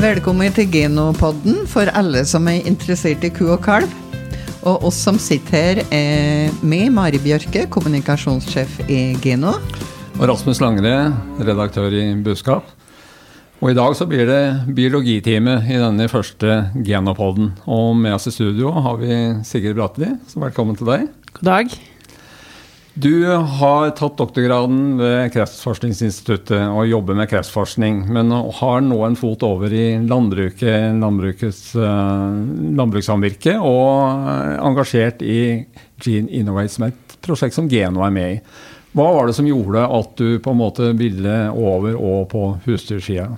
Velkommen til Genopodden for alle som er interessert i ku og kalv. Og oss som sitter her, er med Mari Bjørke, kommunikasjonssjef i Geno. Og Rasmus Langre, redaktør i Budskap. Og i dag så blir det biologitime i denne første Genopodden. Og med oss i studio har vi Sigrid Bratli, så velkommen til deg. God dag. Du har tatt doktorgraden ved Kreftforskningsinstituttet og jobber med kreftforskning, men har nå en fot over i landbruket, landbrukets uh, landbrukssamvirke, og engasjert i Gene Innovate, som er et prosjekt som Geno er med i. Hva var det som gjorde at du på en måte ville over og på husdyrsida?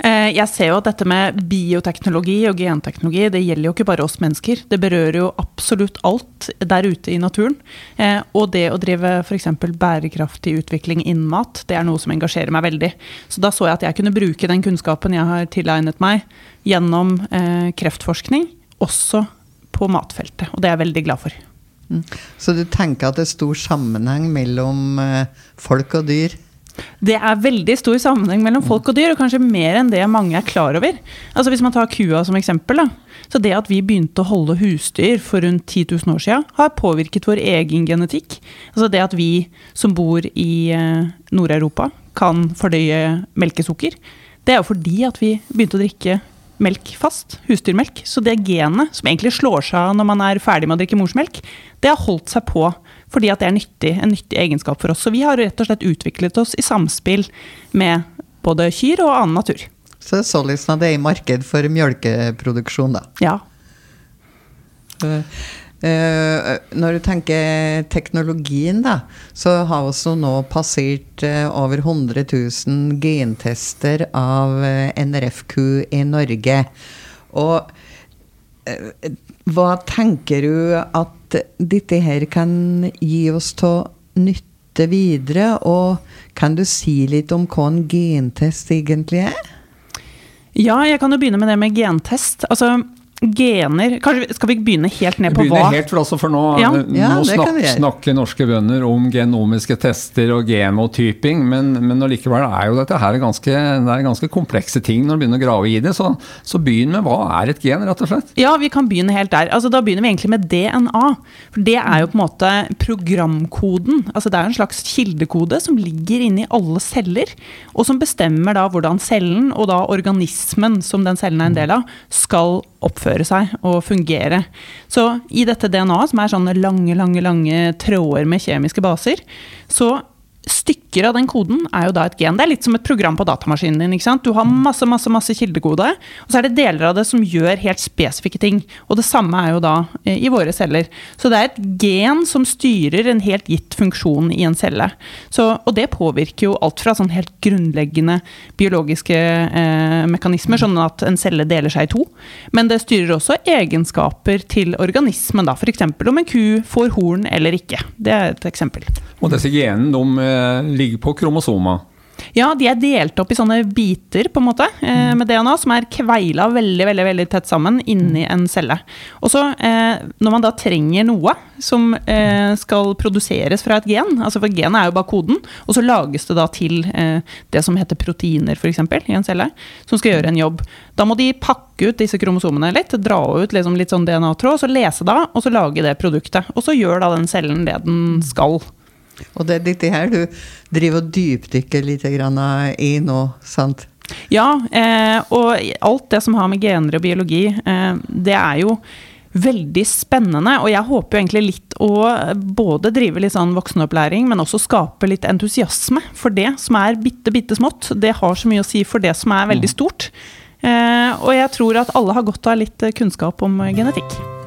Eh, jeg ser jo at dette med bioteknologi og genteknologi, det gjelder jo ikke bare oss mennesker. Det berører jo absolutt alt der ute i naturen. Eh, og det å drive f.eks. bærekraftig utvikling innen mat, det er noe som engasjerer meg veldig. Så da så jeg at jeg kunne bruke den kunnskapen jeg har tilegnet meg gjennom eh, kreftforskning, også på matfeltet. Og det er jeg veldig glad for. Mm. Så du tenker at det er stor sammenheng mellom folk og dyr? Det er veldig stor sammenheng mellom folk og dyr, og kanskje mer enn det mange er klar over. Altså Hvis man tar kua som eksempel. da, så Det at vi begynte å holde husdyr for rundt 10 000 år siden, har påvirket vår egen genetikk. Altså Det at vi som bor i eh, Nord-Europa kan fordøye melkesukker, det er jo fordi at vi begynte å drikke melk fast, husdyrmelk. Så det genet som egentlig slår seg av når man er ferdig med å drikke morsmelk, det har holdt seg på fordi at det er nyttig, en nyttig egenskap for oss. Så vi har rett og slett utviklet oss i samspill med både kyr og annen natur. Så det er således at det er i marked for mjølkeproduksjon, da? Ja. Uh, uh, når du tenker teknologien, da, så har vi nå passert uh, over 100 000 gentester av NRF-ku i Norge. Og hva tenker du at dette her kan gi oss til nytte videre? Og kan du si litt om hva en gentest egentlig er? Ja, jeg kan jo begynne med det med gentest. Altså, gener Kanskje Skal vi begynne helt ned på hva helt, for, altså, for nå, ja. nå snak, snakker norske bønder om genomiske tester og gemotyping, men, men likevel er jo dette her ganske, det er ganske komplekse ting når du begynner å grave i det. Så, så begynn med hva er et gen, rett og slett? Ja, vi kan begynne helt der. Altså, da begynner vi egentlig med DNA. For det er jo på en måte programkoden. Altså, det er en slags kildekode som ligger inni alle celler, og som bestemmer da hvordan cellen, og da organismen som den cellen er en del av, skal oppføre seg og fungere. Så i dette DNA-et, som er sånne lange, lange, lange tråder med kjemiske baser, så stykker av den koden er jo da et gen. Det er litt som et program på datamaskinen din. ikke sant? Du har masse masse, masse kildekode, og så er det deler av det som gjør helt spesifikke ting. Og det samme er jo da eh, i våre celler. Så det er et gen som styrer en helt gitt funksjon i en celle. Så, og det påvirker jo alt fra sånn helt grunnleggende biologiske eh, mekanismer, sånn at en celle deler seg i to. Men det styrer også egenskaper til organismen, da. F.eks. om en ku får horn eller ikke. Det er et eksempel. Og disse genene de eh, ligger på kromosoma? Ja, de er delt opp i sånne biter på en måte, eh, med DNA, som er kveila veldig veldig, veldig tett sammen inni en celle. Og så, eh, Når man da trenger noe som eh, skal produseres fra et gen, altså for genet er jo bare koden, og så lages det da til eh, det som heter proteiner f.eks. i en celle, som skal gjøre en jobb. Da må de pakke ut disse kromosomene litt, dra ut liksom litt sånn DNA-tråd, så lese da, og så lage det produktet. Og så gjør da den cellen det den skal. Og det er dette her du driver og dypdykker litt i nå, sant? Ja, eh, og alt det som har med gener og biologi, eh, det er jo veldig spennende. Og jeg håper jo egentlig litt å både drive litt sånn voksenopplæring, men også skape litt entusiasme for det som er bitte, bitte smått. Det har så mye å si for det som er veldig mm. stort. Eh, og jeg tror at alle har godt av litt kunnskap om genetikk.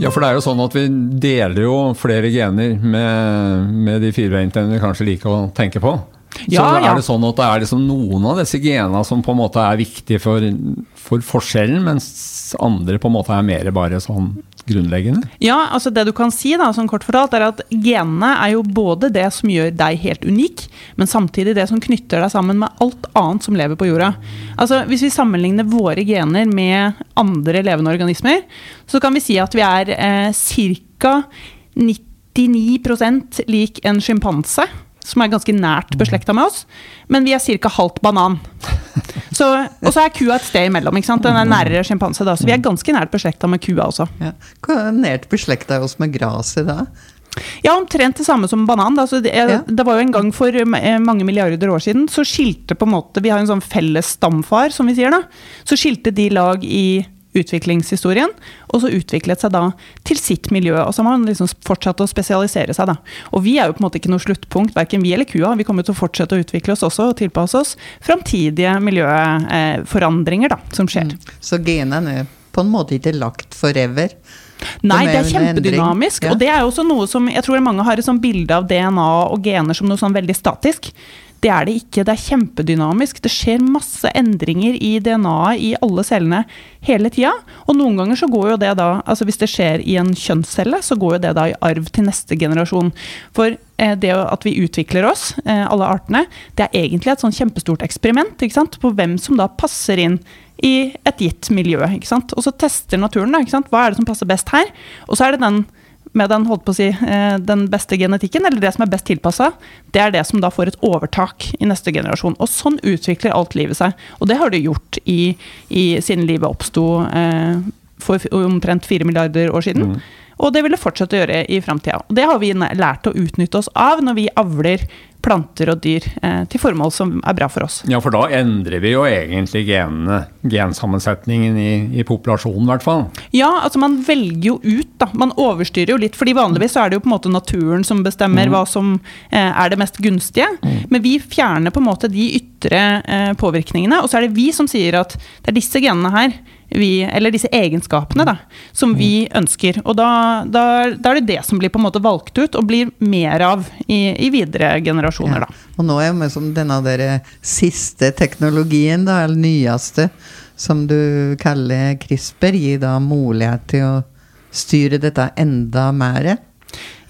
Ja, for det er jo sånn at vi deler jo flere gener med, med de firbeinte enn vi kanskje liker å tenke på. Ja, så er det sånn at det er liksom noen av disse genene som på en måte er viktige for, for forskjellen, mens andre på en måte er mer bare sånn grunnleggende? Ja, altså det du kan si da, sånn kort fortalt, er at genene er jo både det som gjør deg helt unik, men samtidig det som knytter deg sammen med alt annet som lever på jorda. Altså Hvis vi sammenligner våre gener med andre levende organismer, så kan vi si at vi er eh, ca. 99% lik en sjimpanse som er ganske nært beslekta med oss. Men vi er ca. halvt banan. Så, og så er kua et sted imellom. ikke sant? Den er nærere sjimpanse, da. Så vi er ganske nært beslekta med kua også. Ja. Hvor nært beslekta er oss med gresset da? Ja, omtrent det samme som banan. Da. Så det, Ja. det var jo en gang for eh, mange milliarder år siden, så skilte på en måte Vi har en sånn felles stamfar, som vi sier da. Så skilte de lag i utviklingshistorien, og så utviklet seg da til sitt miljø. Og så har man liksom fortsatt å spesialisere seg, da. Og vi er jo på en måte ikke noe sluttpunkt, verken vi eller kua. Vi kommer til å fortsette å utvikle oss også, og tilpasse oss framtidige miljøforandringer da, som skjer. Så genene er på en måte ikke lagt forever. Nei, det er kjempedynamisk. Ja. Og det er jo også noe som jeg tror mange har et sånn bilde av DNA og gener som noe sånn veldig statisk. Det er det ikke. Det er kjempedynamisk. Det skjer masse endringer i DNA-et i alle cellene hele tida. Og noen ganger så går jo det da, altså hvis det skjer i en kjønnscelle, så går jo det da i arv til neste generasjon. For eh, det at vi utvikler oss, eh, alle artene, det er egentlig et sånn kjempestort eksperiment ikke sant? på hvem som da passer inn i et gitt miljø. ikke sant? Og så tester naturen da, ikke sant? hva er det som passer best her. Og så er det den med den, holdt på å si, eh, den beste genetikken, eller det som er best tilpassa, det er det som da får et overtak i neste generasjon. Og sånn utvikler alt livet seg. Og det har det gjort i, i, siden livet oppsto eh, for omtrent fire milliarder år siden. Og det vil det fortsette å gjøre i framtida. Og det har vi lært å utnytte oss av når vi avler planter og dyr eh, til formål som er bra for oss. Ja, for da endrer vi jo egentlig genene, gensammensetningen i, i populasjonen i hvert fall. Ja, altså man velger jo ut, da. Man overstyrer jo litt. fordi vanligvis er det jo på en måte naturen som bestemmer hva som eh, er det mest gunstige. Men vi fjerner på en måte de ytre eh, påvirkningene, og så er det vi som sier at det er disse genene her. Vi, eller disse egenskapene da, som vi ønsker. Og da, da, da er det det som blir på en måte valgt ut, og blir mer av i, i videre generasjoner. da. Og nå er jo denne der siste teknologien, da, eller nyeste, som du kaller CRISPR, gir da mulighet til å styre dette enda mer.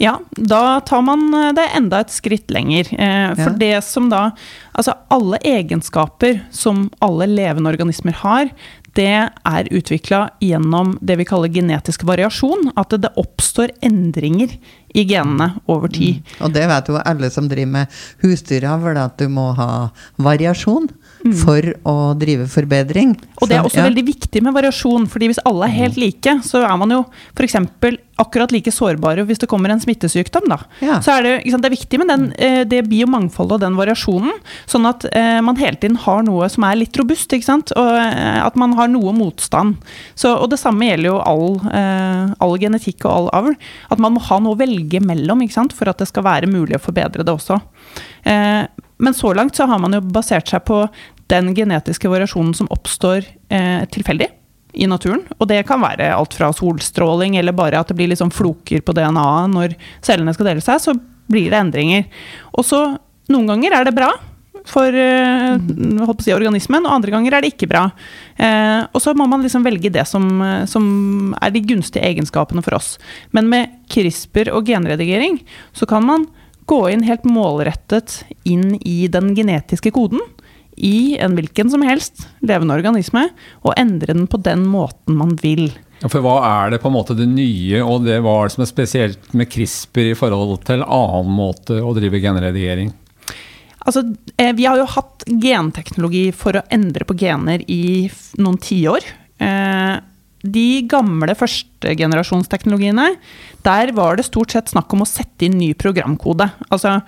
Ja, da tar man eh, det enda et skritt lenger. Eh, for Ja. det som da Altså alle egenskaper som alle levende organismer har, det er utvikla gjennom det vi kaller genetisk variasjon. At det, oppstår endringer i genene over tid. Og det vet jo alle som driver med husdyravl, at du må ha variasjon for å drive forbedring. Mm. Og det er Så, også ja. veldig viktig med variasjon, fordi hvis alle er helt like, så er man jo f.eks. akkurat like sårbare hvis det kommer en smittesykdom. Da. Ja. Så er det, sant, det er viktig med den, eh, det biomangfoldet og den variasjonen, sånn at eh, man hele tiden har noe som er litt robust, ikke sant? og eh, at man har noe motstand. Så, og det samme gjelder jo all, all genetikk og all avl. At man må ha noe å velge mellom ikke sant? for at det skal være mulig å forbedre det også. Men så langt så har man jo basert seg på den genetiske variasjonen som oppstår eh, tilfeldig i naturen. Og det kan være alt fra solstråling eller bare at det blir liksom floker på DNA-et når cellene skal dele seg, så blir det endringer. Og så noen ganger er det bra for eh, holdt på å si, organismen, og andre ganger er det ikke bra. Eh, og så må man liksom velge det som, som er de gunstige egenskapene for oss. Men med CRISPR og genredigering så kan man gå inn helt målrettet inn i den genetiske koden i en hvilken som helst levende organisme, og endre den på den måten man vil. Ja, for hva er det på en måte det nye, og det hva er det som er spesielt med CRISPR i forhold til annen måte å drive genredigering? Altså, eh, vi har jo hatt genteknologi for å endre på gener i noen tiår. De gamle førstegenerasjonsteknologiene, der var det stort sett snakk om å sette inn ny programkode. Altså,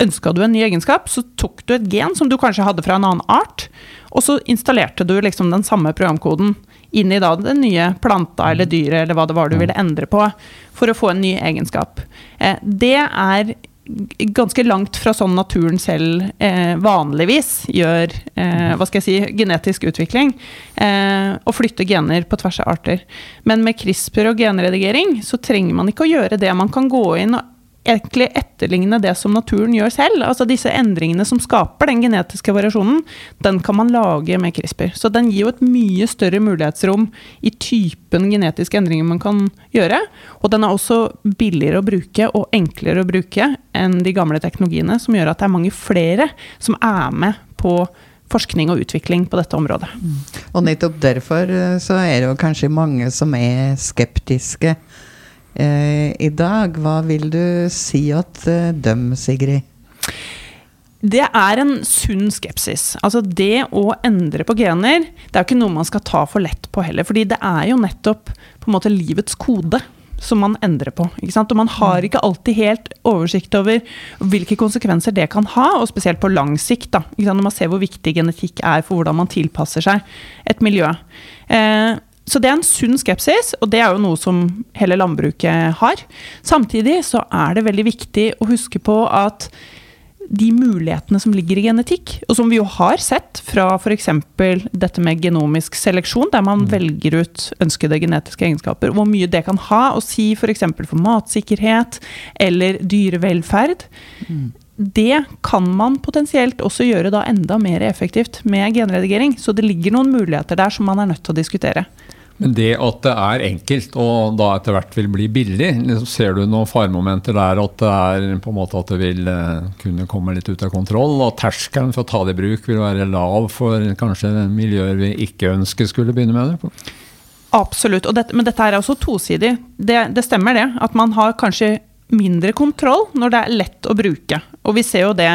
ønska du en ny egenskap, så tok du et gen som du kanskje hadde fra en annen art, og så installerte du liksom den samme programkoden inn i da den nye planta eller dyret eller hva det var du ville endre på, for å få en ny egenskap. Eh, det er ganske langt fra sånn naturen selv eh, vanligvis gjør eh, hva skal jeg si, genetisk utvikling. Eh, og flytte gener på tvers av arter. Men med CRISPR og genredigering så trenger man ikke å gjøre det. Man kan gå inn og egentlig etterligne det som naturen gjør selv. Altså disse endringene som skaper den genetiske variasjonen, den kan man lage med CRISPR. Så den gir jo et mye større mulighetsrom i typen genetiske endringer man kan gjøre. Og den er også billigere å bruke og enklere å bruke enn de gamle teknologiene, som gjør at det er mange flere som er med på forskning og utvikling på dette området. Og nettopp derfor eh, så er det jo kanskje mange som er skeptiske eh, i dag. Hva vil du si at eh, dem, Sigrid? Det er en sunn skepsis. Altså det å endre på gener, det er jo ikke noe man skal ta for lett på heller. fordi det er jo nettopp på en måte livets kode som man endrer på. Og man har ikke alltid helt oversikt over hvilke konsekvenser det kan ha, og spesielt på lang sikt. da? Når man ser hvor viktig genetikk er for hvordan man tilpasser seg et miljø. Eh, så det er en sunn skepsis, og det er jo noe som hele landbruket har. Samtidig så er det veldig viktig å huske på at de mulighetene som ligger i genetikk, og som vi jo har sett fra f.eks. dette med genomisk seleksjon, der man mm. velger ut ønskede genetiske egenskaper, hvor mye det kan ha å si f.eks. For, for matsikkerhet eller dyrevelferd. Mm. Det kan man potensielt også gjøre da enda mer effektivt med genredigering. Så det ligger noen muligheter der som man er nødt til å diskutere. Men det at det er enkelt, og da etter hvert vil bli billig, liksom ser du noen faremomenter der at det er på en måte at det vil uh, kunne komme litt ut av kontroll? Og terskelen for å ta det i bruk vil være lav for kanskje miljøer vi ikke ønsker skulle begynne med det? Absolutt, dette, men dette er også tosidig. Det, det stemmer det, at man har kanskje mindre kontroll når det er lett å bruke. Og vi ser jo det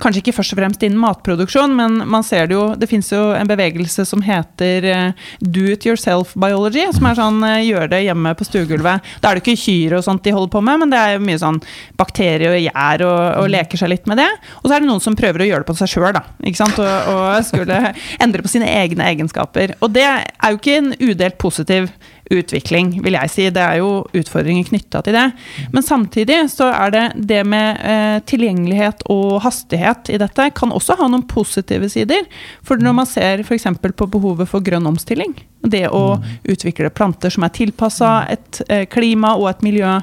kanskje ikke først og fremst innen matproduksjon, men man ser det jo Det fins jo en bevegelse som heter uh, do it yourself biology, som er sånn uh, gjør det hjemme på stuegulvet. Da er det ikke kyr og sånt de holder på med, men det er jo mye sånn bakterier og gjær og, og, leker seg litt med det. Og så er det noen som prøver å gjøre det på seg sjøl, da. Ikke sant? Og, og skulle endre på sine egne egenskaper. Og det er jo ikke en udelt positiv utvikling, vil jeg si. Det er jo utfordringer knytta til det. Men samtidig så er det det med eh, tilgjengelighet og hastighet i dette kan også ha noen positive sider. For når man ser f.eks. på behovet for grønn omstilling, det å mm. utvikle planter som er tilpassa et eh, klima og et miljø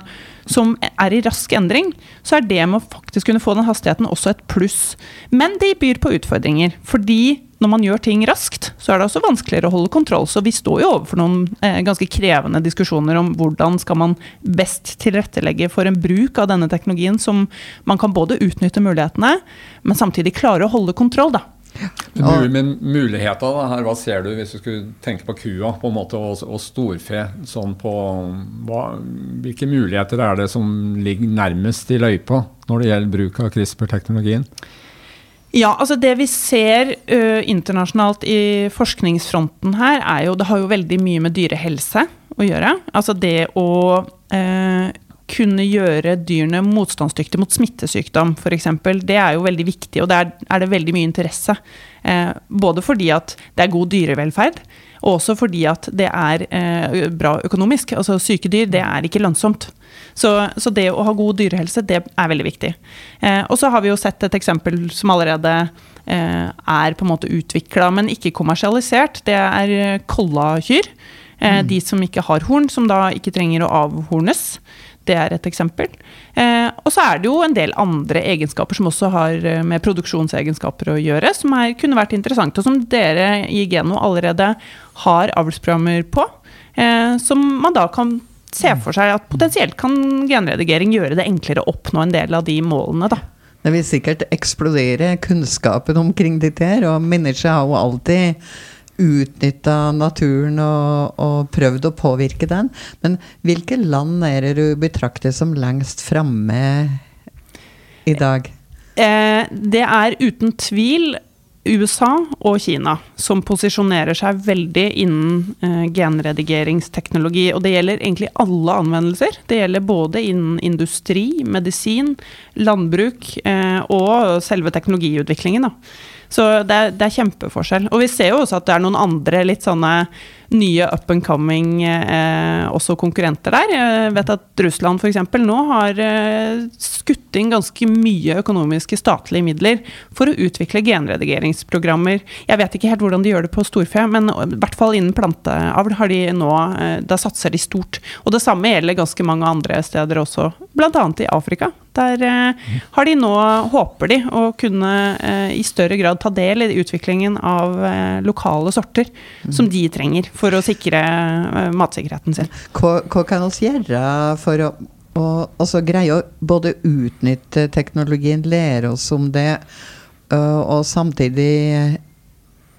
som er i rask endring, så er det med å faktisk kunne få den hastigheten også et pluss. Men det byr på utfordringer. Fordi når man gjør ting raskt, så er det også vanskeligere å holde kontroll. Så vi står jo overfor noen eh, ganske krevende diskusjoner om hvordan skal man best tilrettelegge for en bruk av denne teknologien som man kan både utnytte mulighetene, men samtidig klare å holde kontroll, da. Men, men muligheter her, hva ser du hvis du skulle tenke på kua på en måte, og, og storfe? Sånn på, hva, hvilke muligheter er det som ligger nærmest i løypa når det gjelder bruk av CRISPR-teknologien? Ja, altså Det vi ser ø, internasjonalt i forskningsfronten her, er jo Det har jo veldig mye med dyrehelse å gjøre. Altså det å uh, kunne gjøre dyrene motstandsdyktige mot smittesykdom, f.eks. Det er jo veldig viktig, og der er det veldig mye interesse. Uh, både fordi at det er god dyrevelferd, og også fordi at det er bra økonomisk. Altså Syke dyr, det er ikke lønnsomt. Så, så, det å ha god dyrehelse, det er veldig viktig. Eh, og så har vi jo sett et eksempel som allerede eh, er på en måte utvikla, men ikke kommersialisert. Det er kollakyr. Eh, mm. De som ikke har horn, som da ikke trenger å avhornes. Det er et eksempel. Eh, og så er det jo en del andre egenskaper som også har eh, med produksjonsegenskaper å gjøre, som er, kunne vært interessante, og som dere i Geno allerede har avlsprogrammer på. Eh, som man da kan se for seg at potensielt kan genredigering gjøre det enklere å oppnå en del av de målene, da. Det vil sikkert eksplodere kunnskapen omkring dette her, og mennesker har jo alltid utnytta naturen og, og, prøvd å påvirke den. Men hvilke land er det du betrakter som lengst framme i dag? Eh, det er uten tvil USA og Kina som posisjonerer seg veldig innen eh, genredigeringsteknologi. Og det gjelder egentlig alle anvendelser. Det gjelder både innen industri, medisin, landbruk eh, og selve teknologiutviklingen. Da. Så det er, det er, kjempeforskjell. Og vi ser jo også at det er noen andre litt sånne nye up and coming eh, også konkurrenter der. Jeg vet at Russland f.eks. nå har eh, skutt inn ganske mye økonomiske statlige midler for å utvikle genredigeringsprogrammer. Jeg vet ikke helt hvordan de gjør det på storfe, men i hvert fall innen planteavl har de nå eh, Da satser de stort. Og det samme gjelder ganske mange andre steder også, bl.a. i Afrika. Der eh, har de nå, håper de, å kunne eh, i større grad ta del i utviklingen av eh, lokale sorter mm. som de trenger for å sikre matsikkerheten sin. Hva, hva kan vi gjøre for å og, altså, greie å både utnytte teknologien, lære oss om det, og samtidig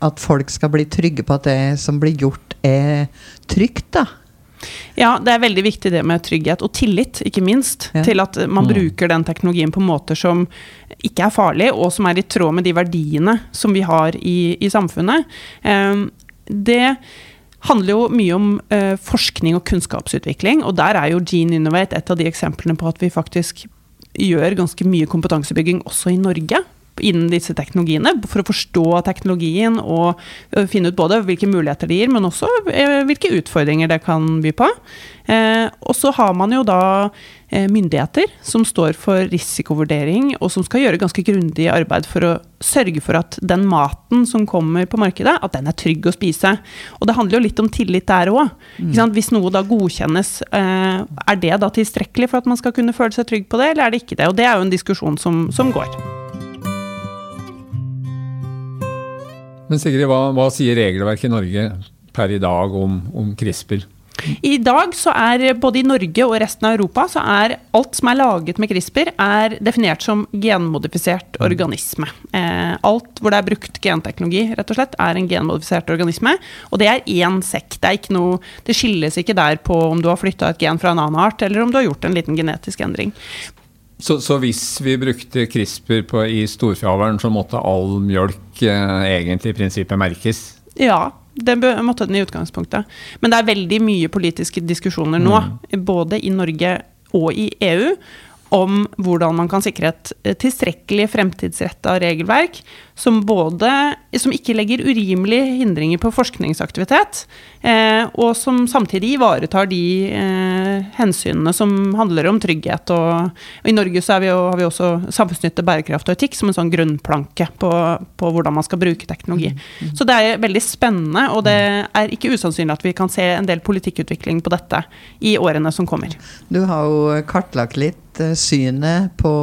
at folk skal bli trygge på at det som blir gjort, er trygt, da? Ja, det er veldig viktig det med trygghet og tillit, ikke minst. Ja. Til at man Mm. bruker den teknologien på måter som ikke er farlige, og som er i tråd med de verdiene som vi har i, i samfunnet. Eh, det handler jo mye om eh, forskning og kunnskapsutvikling, og der er jo Gene Innovate et av de eksemplene på at vi faktisk gjør ganske mye kompetansebygging også i Norge innen disse teknologiene, for å forstå teknologien og finne ut både hvilke muligheter det gir, men også eh, hvilke utfordringer det kan by på. Eh, og så har man jo da eh, myndigheter som står for risikovurdering, og som skal gjøre ganske grundig arbeid for å sørge for at den maten som kommer på markedet, at den er trygg å spise. Og det handler jo litt om tillit der òg. Hvis noe da godkjennes, eh, er det da tilstrekkelig for at man skal kunne føle seg trygg på det, eller er det ikke det? Og det er jo en diskusjon som, som går. Men Sigrid, hva, hva sier regelverket i Norge per i dag om, om CRISPR? I dag så er både i Norge og resten av Europa så er alt som er laget med CRISPR, er definert som genmodifisert organisme. Eh, alt hvor det er brukt genteknologi, rett og slett, er en genmodifisert organisme. Og det er én sekk. Det, er ikke noe, det skilles ikke der på om du har flytta et gen fra en annen art, eller om du har gjort en liten genetisk endring. Så, så hvis vi brukte CRISPR på, i storfeavlen, så måtte all mjølk eh, egentlig i prinsippet merkes? Ja, det måtte den i utgangspunktet. Men det er veldig mye politiske diskusjoner nå, både i Norge og i EU, om hvordan man kan sikre et eh, tilstrekkelig fremtidsretta regelverk som både som ikke legger urimelige hindringer på forskningsaktivitet, eh, og som samtidig ivaretar de eh, hensynene som handler om trygghet. Og, og I Norge så vi har vi også samfunnsnytte, bærekraft og etikk som en sånn grunnplanke på, på hvordan man skal bruke teknologi. Så det er veldig spennende, og det er ikke usannsynlig at vi kan se en del politikkutvikling på dette i årene som kommer. Du har jo kartlagt litt eh, synet på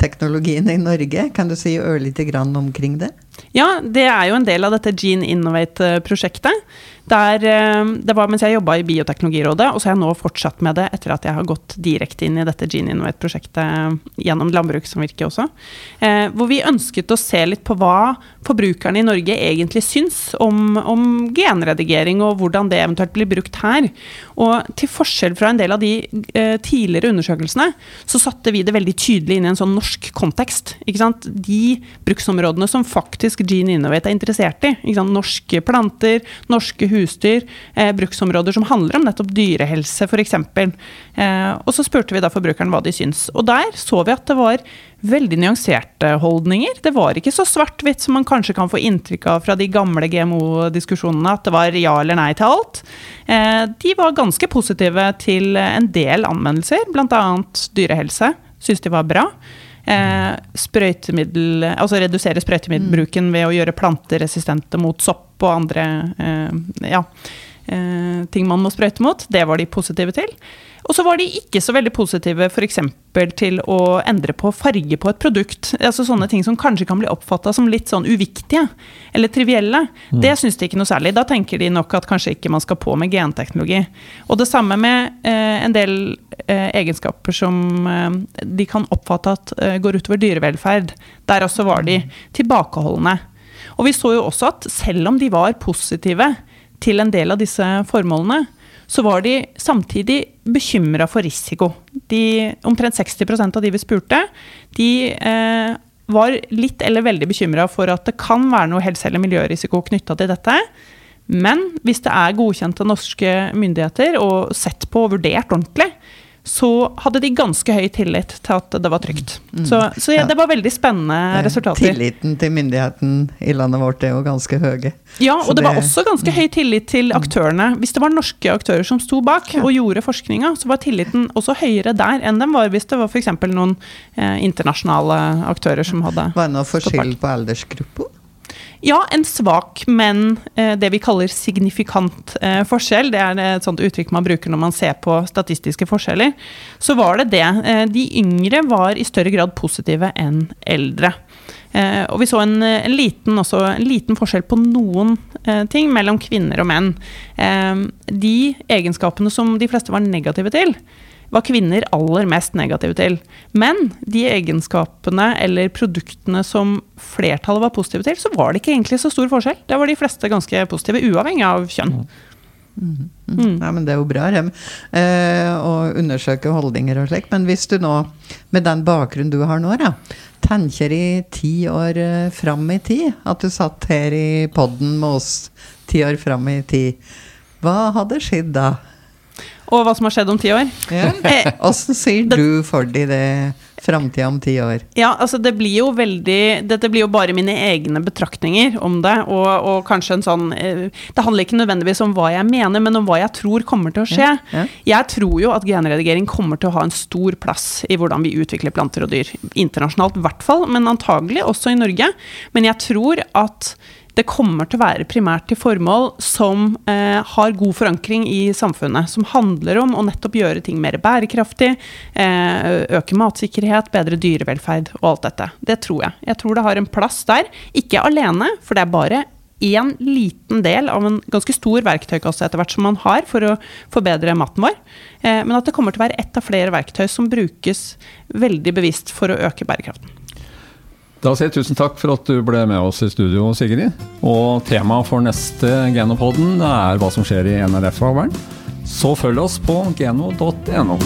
teknologien i Norge. Kan du si ørlite grann omkring det? Ja, det er jo en del av dette Gene Innovate-prosjektet. Eh, det var mens jeg jobba i Bioteknologirådet, og så har jeg nå fortsatt med det etter at jeg har gått direkte inn i dette Gene Innovate-prosjektet gjennom landbrukssamvirket også. Eh, hvor vi ønsket å se litt på hva forbrukerne i Norge egentlig syns om, om genredigering, og hvordan det eventuelt blir brukt her. Og til forskjell fra en del av de eh, tidligere undersøkelsene, så satte vi det veldig tydelig inn i en sånn norsk kontekst. De bruksområdene som faktisk Gene Innovate er interessert i. Norske planter, norske husdyr, eh, bruksområder som handler om nettopp dyrehelse f.eks. Eh, og så spurte vi da forbrukeren hva de syns. Og der så vi at det var veldig nyanserte holdninger. Det var ikke så svart-hvitt som man kanskje kan få inntrykk av fra de gamle GMO-diskusjonene, at det var ja eller nei til alt. Eh, de var ganske positive til en del anvendelser, bl.a. dyrehelse. Syns de var bra. Eh, sprøytemiddel, altså redusere sprøytemiddelbruken ved å gjøre planter resistente mot sopp og andre eh, ja, eh, ting man må sprøyte mot. Det var de positive til. Og så var de ikke så veldig positive f.eks. til å endre på farge på et produkt. Altså Sånne ting som kanskje kan bli oppfatta som litt sånn uviktige eller trivielle. Det syns de ikke noe særlig. Da tenker de nok at kanskje ikke man skal på med genteknologi. Og det samme med eh, en del eh, egenskaper som eh, de kan oppfatte at eh, går utover dyrevelferd. Der også var de tilbakeholdne. Og vi så jo også at selv om de var positive til en del av disse formålene, så var de samtidig bekymra for risiko. De, omtrent 60% av de vi spurte, de eh, var litt eller veldig bekymra for at det kan være noe helse- eller miljørisiko knytta til dette. Men hvis det er godkjent av norske myndigheter og sett på og vurdert ordentlig, så hadde de ganske høy tillit til at det var trygt. Så, så ja, det var veldig spennende resultater. Tilliten til myndigheten i landet vårt er jo ganske høye. Ja, og det var også ganske høy tillit til aktørene. Hvis det var norske aktører som sto bak Ja. og gjorde forskninga, så var tilliten også høyere der enn den var hvis det var f.eks. noen eh, internasjonale aktører som hadde Var det noe forskjell på aldersgrupper? Ja, en svak, men eh, det vi kaller signifikant eh, forskjell. Det er et sånt uttrykk man bruker når man ser på statistiske forskjeller. Så var det det. Eh, de yngre var i større grad positive enn eldre. Og vi så en, en, liten, også, en liten forskjell på noen ting mellom kvinner og menn. De egenskapene som de fleste var negative til, var kvinner aller mest negative til. Men de egenskapene eller produktene som flertallet var positive til, så var det ikke egentlig så stor forskjell. Da var de fleste ganske positive, uavhengig av kjønn. Mm. Mm. Ja, men det er jo bra Rem, eh, å undersøke holdninger og slik. Men hvis du nå, med den bakgrunnen du har nå, da, tenker i ti år eh, fram i tid, at du satt her i podden med oss ti år fram i tid, hva hadde skjedd da? Og hva som har skjedd om ti år? Ja. sier Åssen ser du for deg det framtida om ti år? Ja, altså det blir jo veldig Dette blir jo bare mine egne betraktninger om det, og, og kanskje en sånn eh, Det handler ikke nødvendigvis om hva jeg mener, men om hva jeg tror kommer til å skje. Ja, ja. Jeg tror jo at genredigering kommer til å ha en stor plass i hvordan vi utvikler planter og dyr. Internasjonalt i hvert fall, men antagelig også i Norge. Men jeg tror at det kommer til å være primært til formål som eh, har god forankring i samfunnet. Som handler om å nettopp gjøre ting mer bærekraftig, eh, øke matsikkerhet, bedre dyrevelferd og alt dette. Det tror jeg. Jeg tror det har en plass der. Ikke alene, for det er bare én liten del av en ganske stor verktøykasse etter hvert som man har for å forbedre maten vår. Eh, men at det kommer til å være ett av flere verktøy som brukes veldig bevisst for å øke bærekraften. Da sier jeg tusen takk for at du ble med oss i studio, Sigrid. Og temaet for neste Genopoden er hva som skjer i NRF-avlen. Så følg oss på geno.no.